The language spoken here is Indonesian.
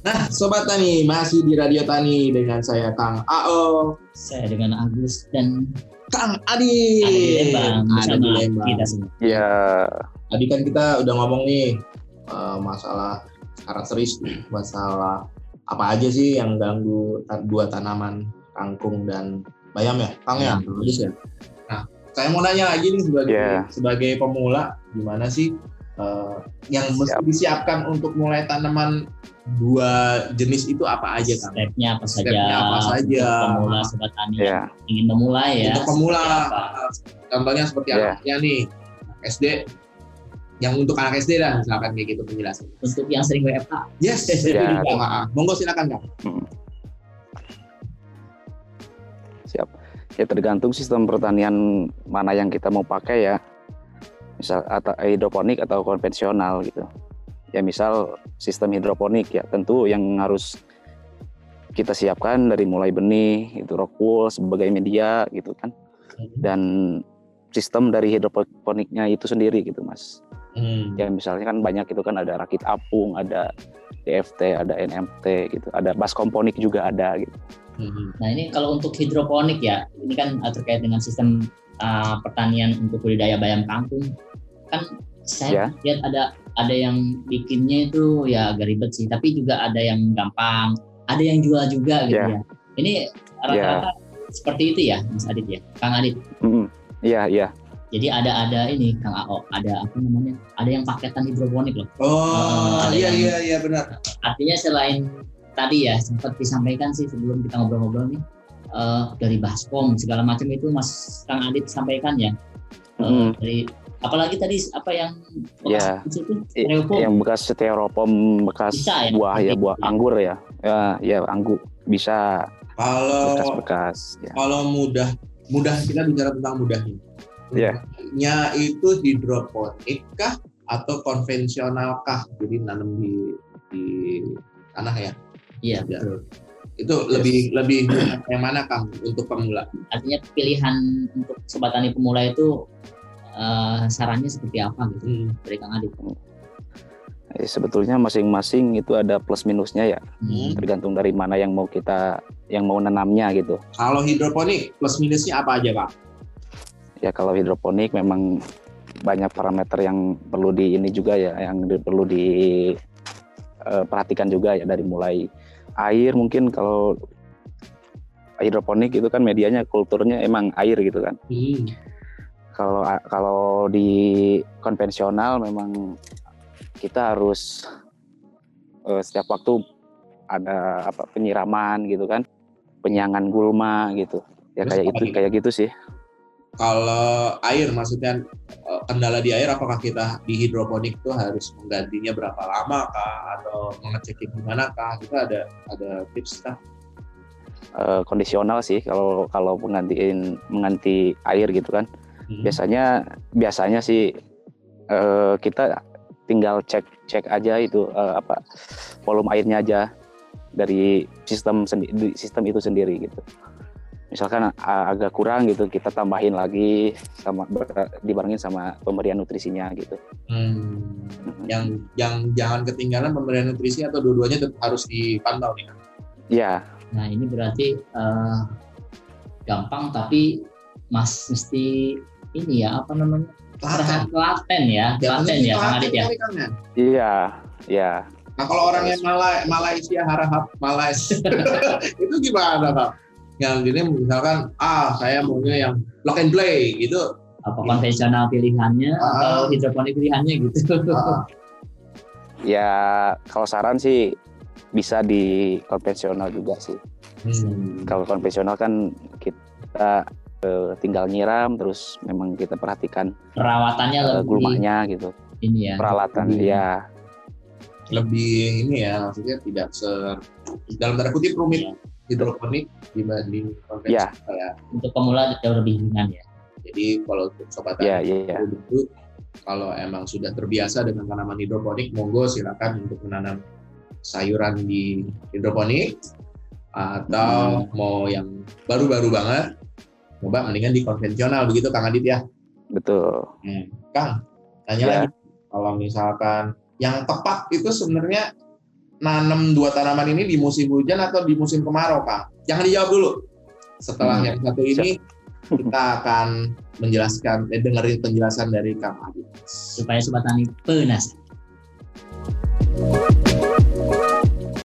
Nah, Sobat Tani, masih di Radio Tani dengan saya Kang AO. Saya dengan Agus dan Kang Adi. Adi Lembang Ada di Lembang. kita semua. Ya, Tadi kan kita udah ngomong nih eh, masalah karakteristik, masalah apa aja sih yang ganggu dua tanaman kangkung dan bayam ya, Kang ya, Hmm. Agus ya. Nah, saya mau nanya lagi nih sebagai Iya. sebagai pemula, gimana sih eh, yang mesti Siap. disiapkan untuk mulai tanaman dua jenis itu apa aja, Kang? Stepnya apa saja? Stepnya apa saja? Untuk pemula sobat tani ya, yang ingin memulai ya. untuk pemula, seperti apa? contohnya seperti Iya. anaknya nih, SD, yang untuk anak SD lah, misalkan kayak gitu penjelasan. Untuk yang sering WFH, Yes, Ya. Maaf. monggo silakan kang. siap. Ya tergantung sistem pertanian mana yang kita mau pakai ya. Misal atau hidroponik atau konvensional gitu. Ya misal sistem hidroponik ya tentu yang harus kita siapkan dari mulai benih itu rock wool sebagai media gitu kan dan sistem dari hidroponiknya itu sendiri gitu mas Hmm. ya misalnya kan banyak itu kan ada rakit apung ada DFT ada NMT gitu ada baskomponik juga ada gitu Hmm. Nah ini kalau untuk hidroponik ya, ini kan terkait dengan sistem uh, pertanian untuk budidaya bayam kangkung. Kan saya lihat ada ada yang bikinnya itu ya agak ribet sih, tapi juga ada yang gampang, ada yang jual juga gitu Ya. ya. Ini rata-rata seperti itu ya, Mas Adit ya, Kang Adit. Iya iya Jadi ada ada ini Kang AO, ada apa namanya? Ada yang paketan hidroponik loh. Oh ada iya yang- iya iya benar. Artinya selain tadi ya sempat disampaikan sih sebelum kita ngobrol-ngobrol nih eh, dari baskom segala macam itu Mas Kang Adit sampaikan ya. Mm. Dari apalagi tadi apa yang Ya. bekas itu I- Styrofoam. yang bekas styrofoam bekas Bisa ya? buah ya buah anggur ya ya ya anggur bisa Kalau bekas-bekas ya kalau mudah mudah kita bicara tentang mudahnya. Iya. Mudahnya itu hidroponik kah atau konvensional kah? Jadi nanam di di tanah ya. Iya Ya. betul. Itu lebih lebih mudah yang mana kang untuk pemula? Artinya pilihan untuk sobat tani pemula itu eh, sarannya seperti apa gitu Hmm. dari Kang Adit. Eh, sebetulnya masing-masing itu ada plus minusnya ya Hmm. tergantung dari mana yang mau kita yang mau nanamnya gitu Kalau hidroponik plus minusnya apa aja kang? ya kalau hidroponik memang banyak parameter yang perlu di ini juga ya yang di- perlu diperhatikan juga ya dari mulai air mungkin kalau hidroponik itu kan medianya kulturnya emang air gitu kan. Hmm. kalau kalau di konvensional memang kita harus eh, setiap waktu ada apa penyiraman gitu kan penyangan gulma gitu. Ya Terus kayak itu kayak gitu sih. Kalau air maksudnya kendala di air apakah kita di hidroponik itu harus menggantinya berapa lama kah atau mengecek gimana kah? Itu ada ada tips kah? Eh, kondisional sih kalau kalau menggantiin mengganti air gitu kan Hmm. biasanya biasanya sih eh, kita tinggal cek cek aja itu eh, apa volume airnya aja dari sistem sendi- di sistem itu sendiri gitu misalkan agak kurang gitu kita tambahin lagi sama dibarengin sama pemberian nutrisinya gitu Hmm. Yang yang jangan ketinggalan pemberian nutrisi atau dua-duanya tetap harus dipantau nih. Kang. ya Nah ini berarti eh, gampang tapi Mas mesti ini ya apa namanya Telaten. telaten ya telaten ya Kang Adit ya. ya? iya iya Nah kalau orang yang Malai, Malaysia harap Malaysia itu gimana kang? Yang gini misalkan ah saya maunya yang plug and play gitu. apa konvensional pilihannya Ah. atau hidroponik pilihannya gitu. Ah, ya kalau saran sih bisa di konvensional juga sih hmm. kalau konvensional kan kita eh, tinggal nyiram terus memang kita perhatikan Perawatannya eh, lebih gulmanya gitu ini ya. peralatan Lebih- ya Lebih ini ya maksudnya tidak se dalam tanda kutip rumit Iya. Hidroponik dibanding konvensional Ya. ya. Untuk pemula jauh lebih ringan ya. Jadi kalau untuk sobat tani ya ya dulu kalau emang sudah terbiasa dengan tanaman hidroponik, monggo silakan untuk menanam sayuran di hidroponik atau mau yang baru-baru banget, coba mendingan di konvensional begitu Kang Adit ya. betul Hmm. Kang, tanya Ya. lagi kalau misalkan yang tepat itu sebenarnya nanam dua tanaman ini di musim hujan atau di musim kemarau, pak? Jangan dijawab dulu. Setelah hmm. yang satu ini kita akan menjelaskan eh, dengerin penjelasan dari Kang Adi supaya sobat tani penasaran.